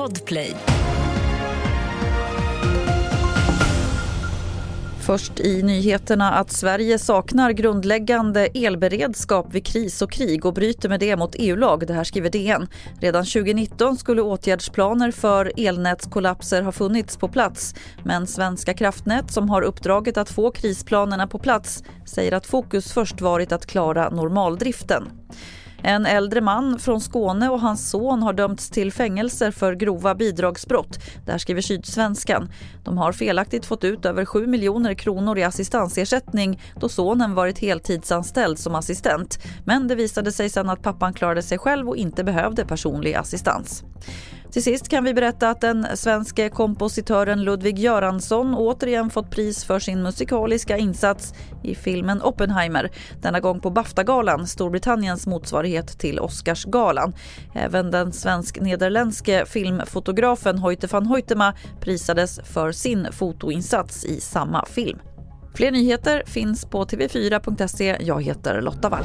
Podplay. Först i nyheterna att Sverige saknar grundläggande elberedskap vid kris och krig och bryter med det mot EU-lag. Det här skriver DN. Redan 2019 skulle åtgärdsplaner för elnätskollapser ha funnits på plats. Men Svenska kraftnät som har uppdraget att få krisplanerna på plats säger att fokus först varit att klara normaldriften. En äldre man från Skåne och hans son har dömts till fängelse för grova bidragsbrott. Det här skriver Sydsvenskan. De har felaktigt fått ut över 7 miljoner kronor i assistansersättning då sonen varit heltidsanställd som assistent. Men det visade sig sen att pappan klarade sig själv och inte behövde personlig assistans. Till sist kan vi berätta att den svenske kompositören Ludwig Göransson återigen fått pris för sin musikaliska insats i filmen Oppenheimer. Denna gång på Baftagalan, Storbritanniens motsvarighet till Oscarsgalan. Även den svensk-nederländske filmfotografen Hoyte van Hoytema prisades för sin fotoinsats i samma film. Fler nyheter finns på tv4.se. Jag heter Lotta Wall.